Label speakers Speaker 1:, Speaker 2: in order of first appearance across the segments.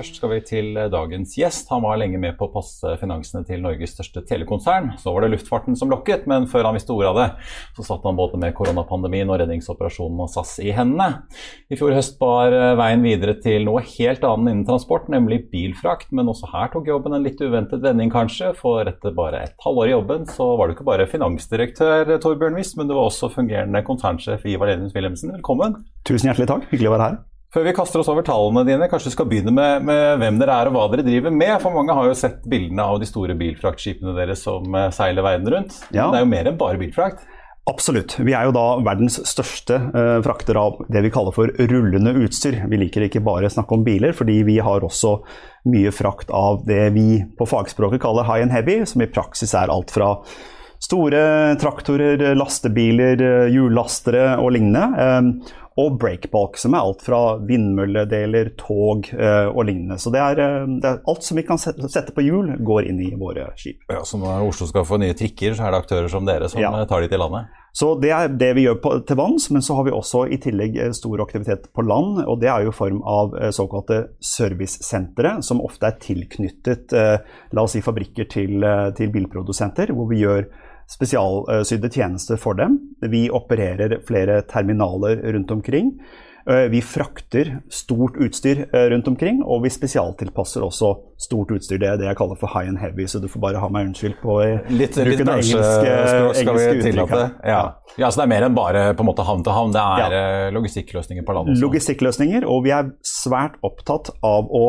Speaker 1: Først skal vi til dagens gjest. Han var lenge med på å passe finansene til Norges største telekonsern. Så var det luftfarten som lokket, men før han visste ordet av det, så satt han både med koronapandemien og redningsoperasjonen og SAS i hendene. I fjor høst bar veien videre til noe helt annet innen transport, nemlig bilfrakt. Men også her tok jobben en litt uventet vending, kanskje. For etter bare et halvår i jobben, så var du ikke bare finansdirektør, Torbjørn Wiss, men du var også fungerende konsernsjef i Valenius Wilhelmsen. Velkommen.
Speaker 2: Tusen hjertelig takk. Hyggelig å være her.
Speaker 1: Før vi kaster oss over tallene dine, kanskje vi skal begynne med, med, hvem dere er og hva dere driver med. For mange har jo sett bildene av de store bilfraktskipene deres som eh, seiler verden rundt. Ja. Det er jo mer enn bare bilfrakt?
Speaker 2: Absolutt. Vi er jo da verdens største eh, frakter av det vi kaller for rullende utstyr. Vi liker ikke bare å snakke om biler, fordi vi har også mye frakt av det vi på fagspråket kaller high and heavy, som i praksis er alt fra store traktorer, lastebiler, hjullastere og lignende. Og breakbulk, som er alt fra vindmølledeler, tog eh, og lignende. Så det er, eh, det er, alt som vi kan sette, på hjul, går inn i våre skip.
Speaker 1: Ja, Så når Oslo skal få nye trikker, så er det aktører som dere som ja. Eh, tar de til landet?
Speaker 2: Så Det er det vi gjør på, til vanns, men så har vi også i tillegg eh, stor aktivitet på land. og Det er jo i form av såkalte servicesentre, som ofte er tilknyttet eh, la oss si fabrikker til, til bilprodusenter, hvor vi gjør spesialsydde tjenester for dem. Vi opererer flere terminaler rundt omkring. Eh, vi frakter stort utstyr eh, rundt omkring, og vi spesialtilpasser også stort utstyr. Det er det jeg kaller for high and heavy, så du får bare ha meg unnskyldt på
Speaker 1: litt, bruken det engelske, engelske uttrykket. Ja. ja. så det er mer enn bare på en måte havn til havn, det er ja. Eh, logistikkløsninger på land også?
Speaker 2: Logistikkløsninger, og vi er svært opptatt av å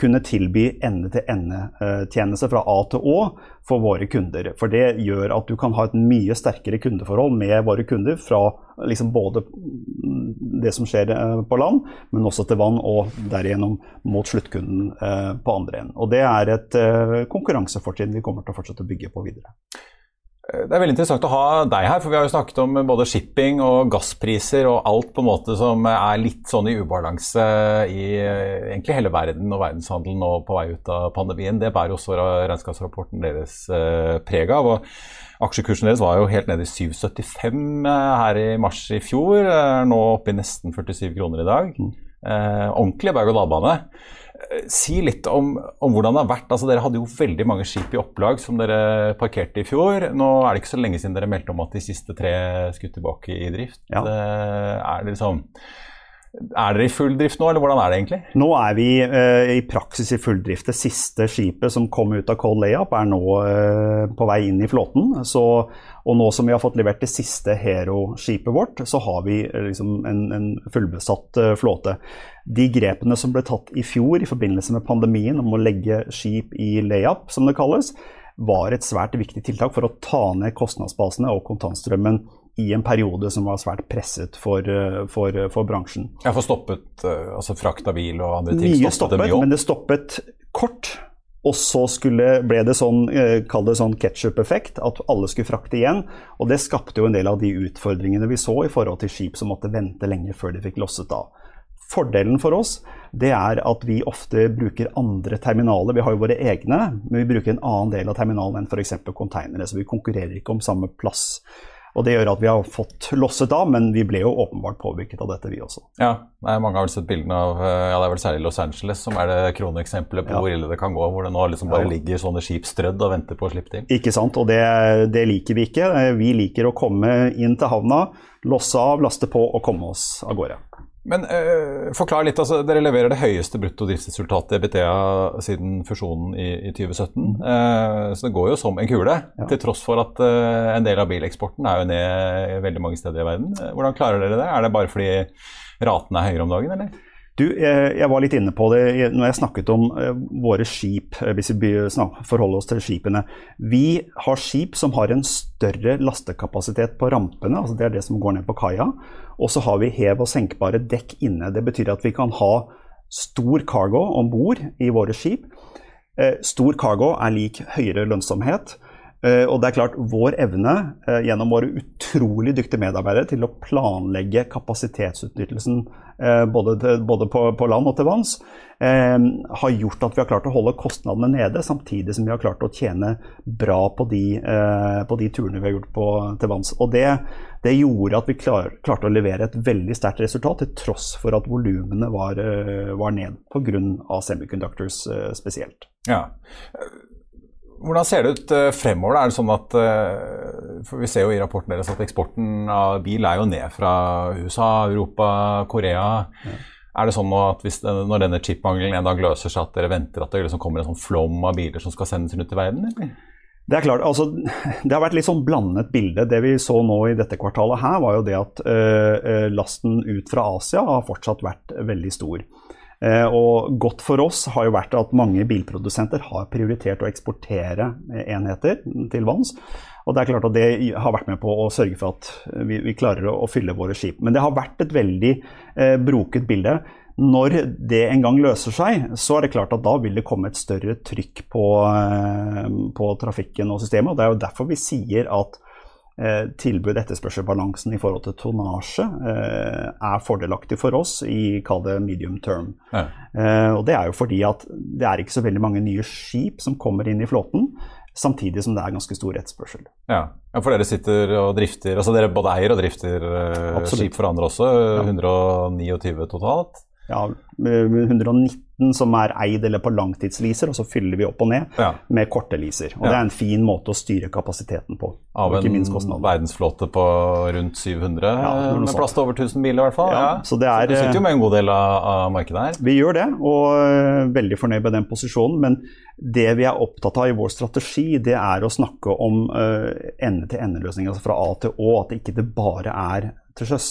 Speaker 2: kunne tilby ende-til-ende-tjenester fra A til Å for våre kunder. For det gjør at du kan ha et mye sterkere kundeforhold med våre kunder fra liksom både det som skjer eh, på land, men også til vann, og derigjennom mot sluttkunden eh, på andre enden. Og det er et eh, konkurransefortrinn vi kommer til å fortsette å bygge på videre.
Speaker 1: Det er veldig interessant å ha deg her, for vi har jo snakket om både shipping og gasspriser og alt på en måte som er litt sånn i ubalanse i egentlig hele verden og verdenshandelen nå på vei ut av pandemien. Det bærer også regnskapsrapporten deres eh, preg av. og Aksjekursen deres var jo helt nede i 7,75 eh, her i mars i fjor. Er nå oppe i nesten 47 kroner i dag. Mm. Eh, ordentlig berg-og-dal-bane. Si litt om, om, hvordan det har vært. Altså, dere hadde jo veldig mange skip i opplag som dere parkerte i fjor. Nå er det ikke så lenge siden dere meldte om at de siste tre skulle tilbake i drift. Ja. Er, det liksom, er dere i full drift nå, eller hvordan er det egentlig?
Speaker 2: Nå er vi eh, i praksis i full drift. Det siste skipet som kom ut av Cold Layup er nå eh, på vei inn i flåten. Så, og nå som vi har fått levert det siste Hero-skipet vårt, så har vi eh, liksom en, en fullbesatt eh, flåte. De grepene som ble tatt i fjor i forbindelse med pandemien om å legge skip i layup, som det kalles, var et svært viktig tiltak for å ta ned kostnadsbasene og kontantstrømmen i en periode som var svært presset for, eh, for, for bransjen.
Speaker 1: Ja, For stoppet eh, altså frakt av bil og andre ting?
Speaker 2: Mye stoppet, stoppet men det stoppet kort. Og så skulle, ble det sånn, eh, kall det sånn ketsjup-effekt, at alle skulle frakte igjen. Og det skapte jo en del av de utfordringene vi så i forhold til skip som måtte vente lenge før de fikk losset av. Fordelen for oss det er at vi ofte bruker andre terminaler. Vi har jo våre egne, men vi bruker en annen del av terminalen enn f.eks. konteinere. Så vi konkurrerer ikke om samme plass. Og Det gjør at vi har fått losset av, men vi ble jo åpenbart påvirket av dette, vi også.
Speaker 1: Ja, nei, Mange har vel sett bildene av ja, det er vel særlig Los Angeles som er det kroneksempelet på ja. hvor ille det kan gå. Hvor det nå liksom bare ja. ligger sånne skip strødd og venter på å slippe til.
Speaker 2: Ikke sant, og det, det, liker vi ikke. Vi liker å komme inn til havna, losse av, laste på og komme oss av gårde.
Speaker 1: Men uh, forklar litt, altså, Dere leverer det høyeste brutto driftsresultatet i BTA siden fusjonen i, i 2017. Uh, eh, så det går jo som en kule, ja. til tross for at uh, en del av bileksporten er jo ned veldig mange steder i verden. Hvordan klarer dere det? Er det bare fordi ratene er høyere om dagen, eller?
Speaker 2: Du, jeg var litt inne på det når jeg snakket om våre skip, hvis vi forholder oss til skipene. Vi har skip som har en større lastekapasitet på rampene, altså det er det som går ned på kaia. Og så har vi hev- og senkbare dekk inne. Det betyr at vi kan ha stor cargo om bord i våre skip. Eh, stor cargo er lik høyere lønnsomhet. Eh, og det er klart, vår evne eh, gjennom våre utrolig dyktige medarbeidere til å planlegge kapasitetsutnyttelsen eh, både, til, både på, på, land og til vanns, har gjort at vi har klart å holde kostnadene nede, samtidig som vi har klart å tjene bra på de, på de turene vi har gjort på, til vanns. Og det, det gjorde at vi klar, klarte å levere et veldig sterkt resultat, til tross for at volumene var, var ned pga. semiconductors spesielt.
Speaker 1: Ja. Hvordan ser det ut uh, fremover? Er det sånn at, uh, for Vi ser jo i rapporten deres at eksporten av bil er jo ned fra USA, Europa, Korea. Ja. Er det sånn at hvis, når denne chipmangelen en dag løser seg, at dere venter at det liksom kommer en sånn flom av biler som skal sendes rundt i verden? Eller?
Speaker 2: Det er klart, altså, det har vært litt sånn blandet bilde. Det vi så nå i dette kvartalet her, var jo det at øh, lasten ut fra Asia har fortsatt vært veldig stor. Eh, og godt for oss har jo vært at mange bilprodusenter har prioritert å eksportere enheter til vanns. Og det er klart at det har vært med på å sørge for at vi, vi klarer å, fylle våre skip. Men det har vært et veldig eh, broket bilde. Når det en gang løser seg, så er det klart at da vil det komme et større trykk på, eh, på trafikken og systemet. og Det er jo derfor vi sier at Eh, tilbud-etterspørsel-balansen i forhold til tonnasje eh, er fordelaktig for oss i kall det medium term. Ja. Eh, og Det er jo fordi at det er ikke så veldig mange nye skip som kommer inn i flåten. Samtidig som det er ganske stor etterspørsel.
Speaker 1: Ja. ja, for dere sitter og drifter altså Dere både eier og drifter Absolutt. skip for andre også. Ja. 129 totalt?
Speaker 2: Ja, 119 som er eid eller på langtidsleaser, og så fyller vi opp og ned ja. med korte leaser. Og ja. Det er en fin måte å styre kapasiteten på.
Speaker 1: Av en verdensflåte på rundt 700, ja, med plass til over 1000 biler i hvert fall. Ja,
Speaker 2: så, det er,
Speaker 1: så du sitter jo med en god del av, av markedet her?
Speaker 2: Vi gjør det, og uh, veldig fornøyd med den posisjonen. Men det vi er opptatt av i vår strategi, det er å snakke om uh, ende-til-ende-løsninger, altså fra A til Å. At det ikke det bare er til sjøs.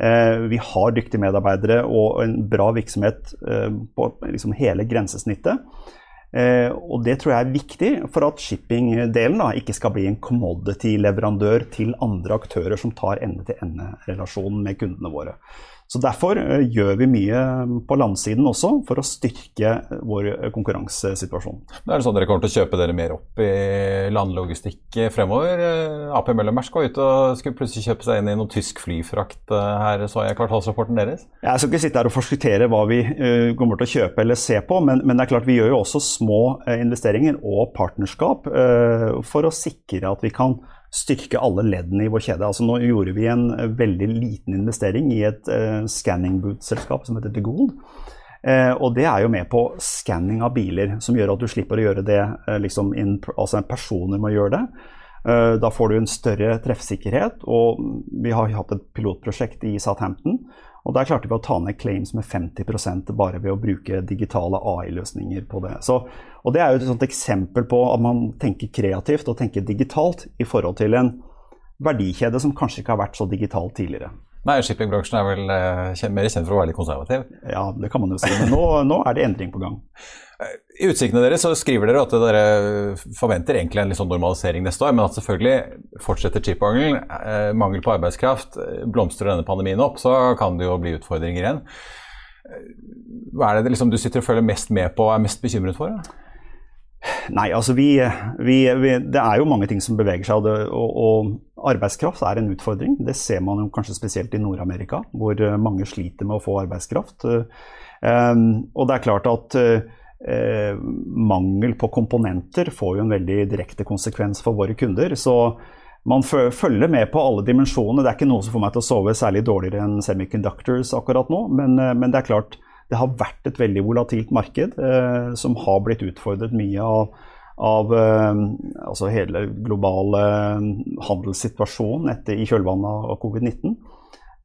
Speaker 2: Eh, vi har dyktige medarbeidere og en bra virksomhet eh, på liksom hele grensesnittet. Eh, og det tror jeg er viktig for at shipping-delen ikke skal bli en commodity-leverandør til andre aktører som tar ende-til-ende-relasjonen med kundene våre. Så Derfor eh, gjør vi mye på landsiden også for å styrke vår konkurransesituasjon.
Speaker 1: Det er sånn dere kommer til å kjøpe dere mer opp i landlogistikk fremover? Eh, AP Møller Mersk var ute og skulle plutselig kjøpe seg inn i noe tysk flyfrakt eh, her, så jeg kvartalsrapporten deres?
Speaker 2: Jeg skal ikke sitte her og forskuttere hva vi kommer til å kjøpe eller se på, men, men, det er klart vi gjør jo også små investeringer og partnerskap for å sikre at vi kan styrke alle leddene i vår kjede. Altså, nå gjorde vi en eh, veldig liten investering i et uh, scanning boot-selskap som heter The Gold. Uh, og det er jo med på skanning av biler, som gjør at du slipper å gjøre det uh, liksom in, altså personer må gjøre det. Da får du en større treffsikkerhet, og vi har hatt et pilotprosjekt i Southampton. Og Der klarte vi å ta ned claims med 50% bare ved å bruke digitale AI-løsninger på det. Så og Det er jo et sånt eksempel på at man tenker kreativt og tenker digitalt i forhold til en verdikjede som kanskje ikke har vært så digital tidligere.
Speaker 1: Nei, shippingbransjen er vel eh, mer kjent for å være litt konservativ?
Speaker 2: Ja, det kan man jo si. Men nå, nå er det endring på gang.
Speaker 1: I utsiktene deres så skriver dere at dere forventer egentlig en litt sånn normalisering neste år, men at selvfølgelig fortsetter chipmangelen, eh, mangel på arbeidskraft, blomstrer denne pandemien opp, så kan det jo bli utfordringer igjen. Hva er det liksom du sitter og følger mest med på og er mest bekymret for? Da?
Speaker 2: Nei, altså vi, vi, vi, Det er jo mange ting som beveger seg, og, og, og arbeidskraft er en utfordring. Det ser man jo kanskje spesielt i Nord-Amerika, hvor eh, mange sliter med å få arbeidskraft. Um, og det er klart at uh, mangel på komponenter får jo en veldig direkte konsekvens for våre kunder. Så man følger med på alle dimensjonene. Det er ikke noe som får meg til å sove særlig dårligere enn semiconductors akkurat nå, men, men det er klart det har vært et veldig volatilt marked eh, som har blitt utfordret mye av, av eh, altså hele globale handelssituasjonen etter, i kjølvannet av covid-19.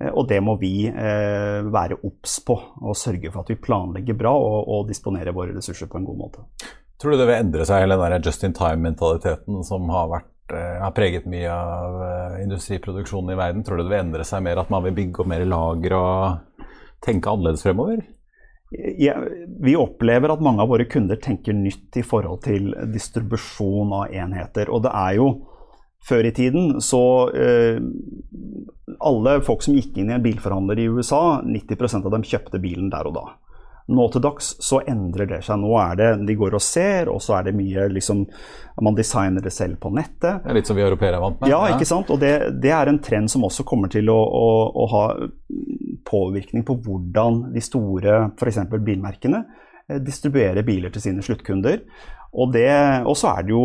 Speaker 2: Eh, og det må vi eh, være obs på og sørge for at vi planlegger bra og, og disponerer våre ressurser på en god måte.
Speaker 1: Tror du det vil endre seg, hele den just in time-mentaliteten som har, vært, eh, har, preget mye av industriproduksjonen i verden? Tror du det vil endre seg mer at man vil bygge opp mer lager og tenke annerledes fremover?
Speaker 2: Ja, vi opplever at mange av våre kunder tenker nytt i forhold til distribusjon av enheter. Og det er jo før i tiden så eh, Alle folk som gikk inn i en bilforhandler i USA, 90% av dem kjøpte bilen der og da. Nå til dags så endrer det seg. Nå er det de går og ser, og så er det mye liksom Man designer det selv på nettet.
Speaker 1: Det er litt som vi europeere er vant med.
Speaker 2: Ja, ikke sant. Og det, det, er en trend som også kommer til å, å, å ha påvirkning på hvordan de store f.eks. bilmerkene eh, distribuerer biler til sine sluttkunder. Og, det, Og så er det jo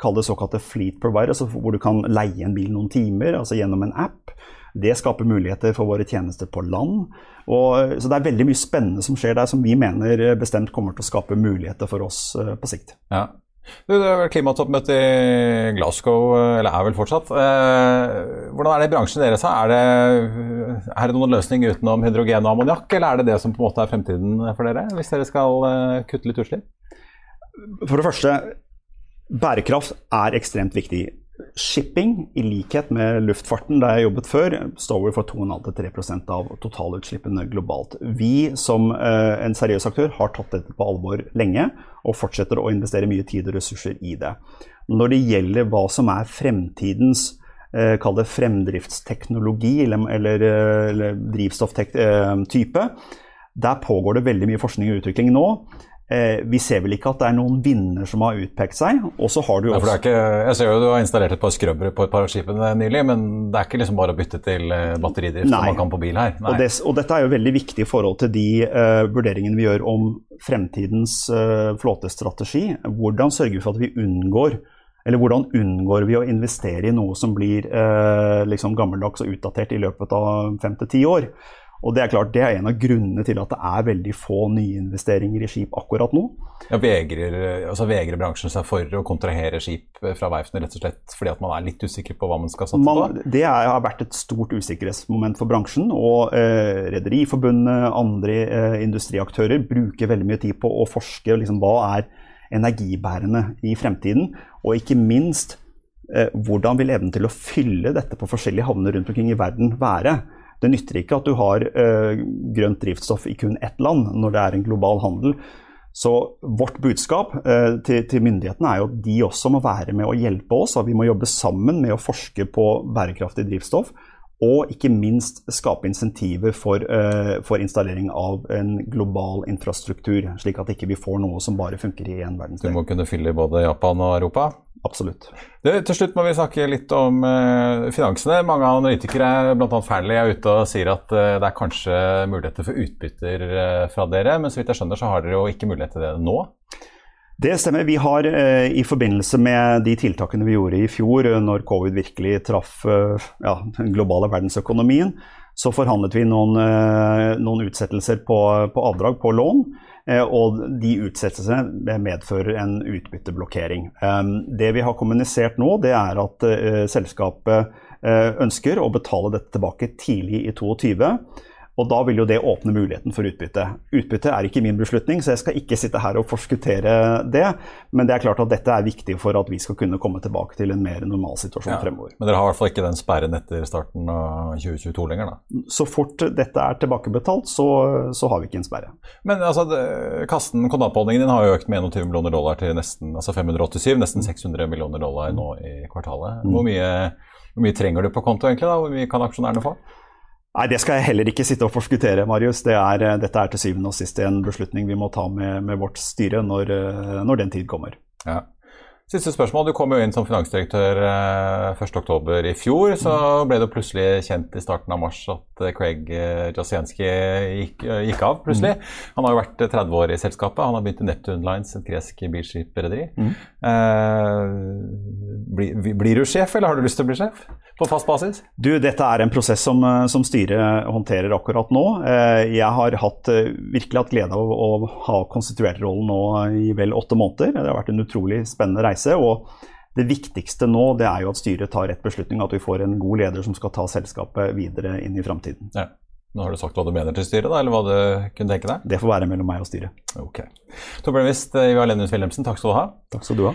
Speaker 2: kall det såkalte fleet provider, altså hvor du kan leie en bil noen timer altså gjennom en app. Det skaper muligheter for våre tjenester på land. Og, så det er veldig mye spennende som skjer der, som vi mener bestemt kommer til å skape muligheter for oss uh, på sikt.
Speaker 1: Ja. Det er vel klimatoppmøte i Glasgow, eller er vel fortsatt. Eh, hvordan er det i bransjen deres? Er det, er det noen løsning utenom hydrogen og ammoniakk, eller er det det som på en måte er fremtiden for dere, hvis dere skal eh, kutte litt utslipp?
Speaker 2: For det første, bærekraft er ekstremt viktig. Shipping, i likhet med luftfarten der jeg jobbet før, står for 2,5-3% av totalutslippene globalt. Vi som eh, en seriøs aktør har tatt dette på alvor lenge, og fortsetter å investere mye tid og ressurser i det. Når det gjelder hva som er fremtidens eh, Kall det fremdriftsteknologi eller, eller, eh, eller drivstofftype. Der pågår det veldig mye forskning og utvikling nå. Eh, vi ser vel ikke at det er noen vinner som har utpekt seg. Og så har du også...
Speaker 1: Ikke, jeg ser jo du har installert et par skrubbere på et par av skipene nylig, men det er ikke liksom bare å bytte til batteridrift batteridrift som man kan på bil her.
Speaker 2: Og, det, og, dette er jo veldig viktig i forhold til de uh, vurderingene vi gjør om fremtidens uh, flåtestrategi. Hvordan sørger vi for at vi unngår eller hvordan unngår vi å investere i noe som blir uh, liksom gammeldags og utdatert i løpet av fem til ti år? Og Det er klart, det er en av grunnene til at det er veldig få nyinvesteringer i skip akkurat nå.
Speaker 1: Ja, vegrer, altså vegrer bransjen seg for å kontrahere skip fra verftene rett og slett fordi at man er litt usikker på hva man skal satse man,
Speaker 2: på? Det er, har vært et stort usikkerhetsmoment for bransjen. Og eh, Rederiforbundet, andre eh, industriaktører bruker veldig mye tid på å forske liksom, hva er energibærende i fremtiden. Og ikke minst eh, hvordan vil evnen til å fylle dette på forskjellige havner rundt omkring i verden være? Det nytter ikke at du har uh, grønt drivstoff i kun ett land når det er en global handel. Så vårt budskap uh, til, myndighetene er jo at de også må være med å hjelpe oss. og Vi må jobbe sammen med å forske på bærekraftig drivstoff. Og ikke minst skape insentiver for, uh, for, installering av en global infrastruktur, slik at ikke vi ikke får noe som bare funker i én verdensdel.
Speaker 1: Du må kunne fylle i både Japan og Europa?
Speaker 2: Absolutt.
Speaker 1: Det, til slutt må vi snakke litt om eh, finansene. Mange analytikere, bl.a. Fearnley, er ute og sier at eh, det er kanskje muligheter for utbytter eh, fra dere, men så vidt jeg skjønner så har dere jo ikke mulighet til det nå?
Speaker 2: Det stemmer. Vi har i forbindelse med de tiltakene vi gjorde i fjor, når covid virkelig traff ja, den globale verdensøkonomien, så forhandlet vi noen, noen utsettelser på, på avdrag på lån. Eh, og de utsettelsene medfører en utbytteblokkering. Det vi har kommunisert nå, det er at eh, selskapet eh, ønsker å betale dette tilbake tidlig i 2022. Og da vil jo det åpne muligheten for utbytte. Utbytte er ikke min beslutning, så jeg skal ikke sitte her og forskuttere det. Men det er klart at dette er viktig for at vi skal kunne komme tilbake til en mer normal situasjon ja, fremover.
Speaker 1: Men dere har i hvert fall ikke den sperren etter starten av 2022 lenger, da?
Speaker 2: Så fort dette er tilbakebetalt, så, så har vi ikke en sperre.
Speaker 1: Men altså, kassen, kontantbeholdningen din har jo økt med 21 millioner dollar til nesten altså 587, nesten 600 millioner dollar nå i kvartalet. Hvor mye, hvor mye trenger du på konto egentlig? da? Hvor mye kan aksjonærene få?
Speaker 2: Nei, Det skal jeg heller ikke sitte og forskuttere, Marius. Det er, eh, dette er til syvende og sist en beslutning vi må ta med, med vårt styre når, eh, når, den tid kommer.
Speaker 1: Ja. Siste spørsmål. Du kom jo inn som finansdirektør 1.10 eh, i fjor. Så ble det plutselig kjent i starten av mars at Craig Jasienski gikk, gikk, av plutselig. Mm. Han har jo vært 30 år i selskapet. Han har begynt i Neptune Lines, et gresk bilskiprederi. Mm. Eh, blir, blir, du sjef, eller har du lyst til å bli sjef? På fast basis?
Speaker 2: Du, dette er en prosess som, som styret håndterer akkurat nå. Jeg har hatt, virkelig hatt glede av å ha konstituertrollen nå i vel åtte måneder. Det har vært en utrolig spennende reise og det viktigste nå det er jo at styret tar rett beslutning, at vi får en god leder som skal ta selskapet videre inn i framtiden. Ja.
Speaker 1: Nå har du sagt hva du mener til styret, da, eller hva du kunne tenke deg?
Speaker 2: Det får være mellom meg og styret.
Speaker 1: Ok. Torbjørn Wist, eh, Ivar Lennus Wilhelmsen, takk skal du ha.
Speaker 2: Takk skal du ha.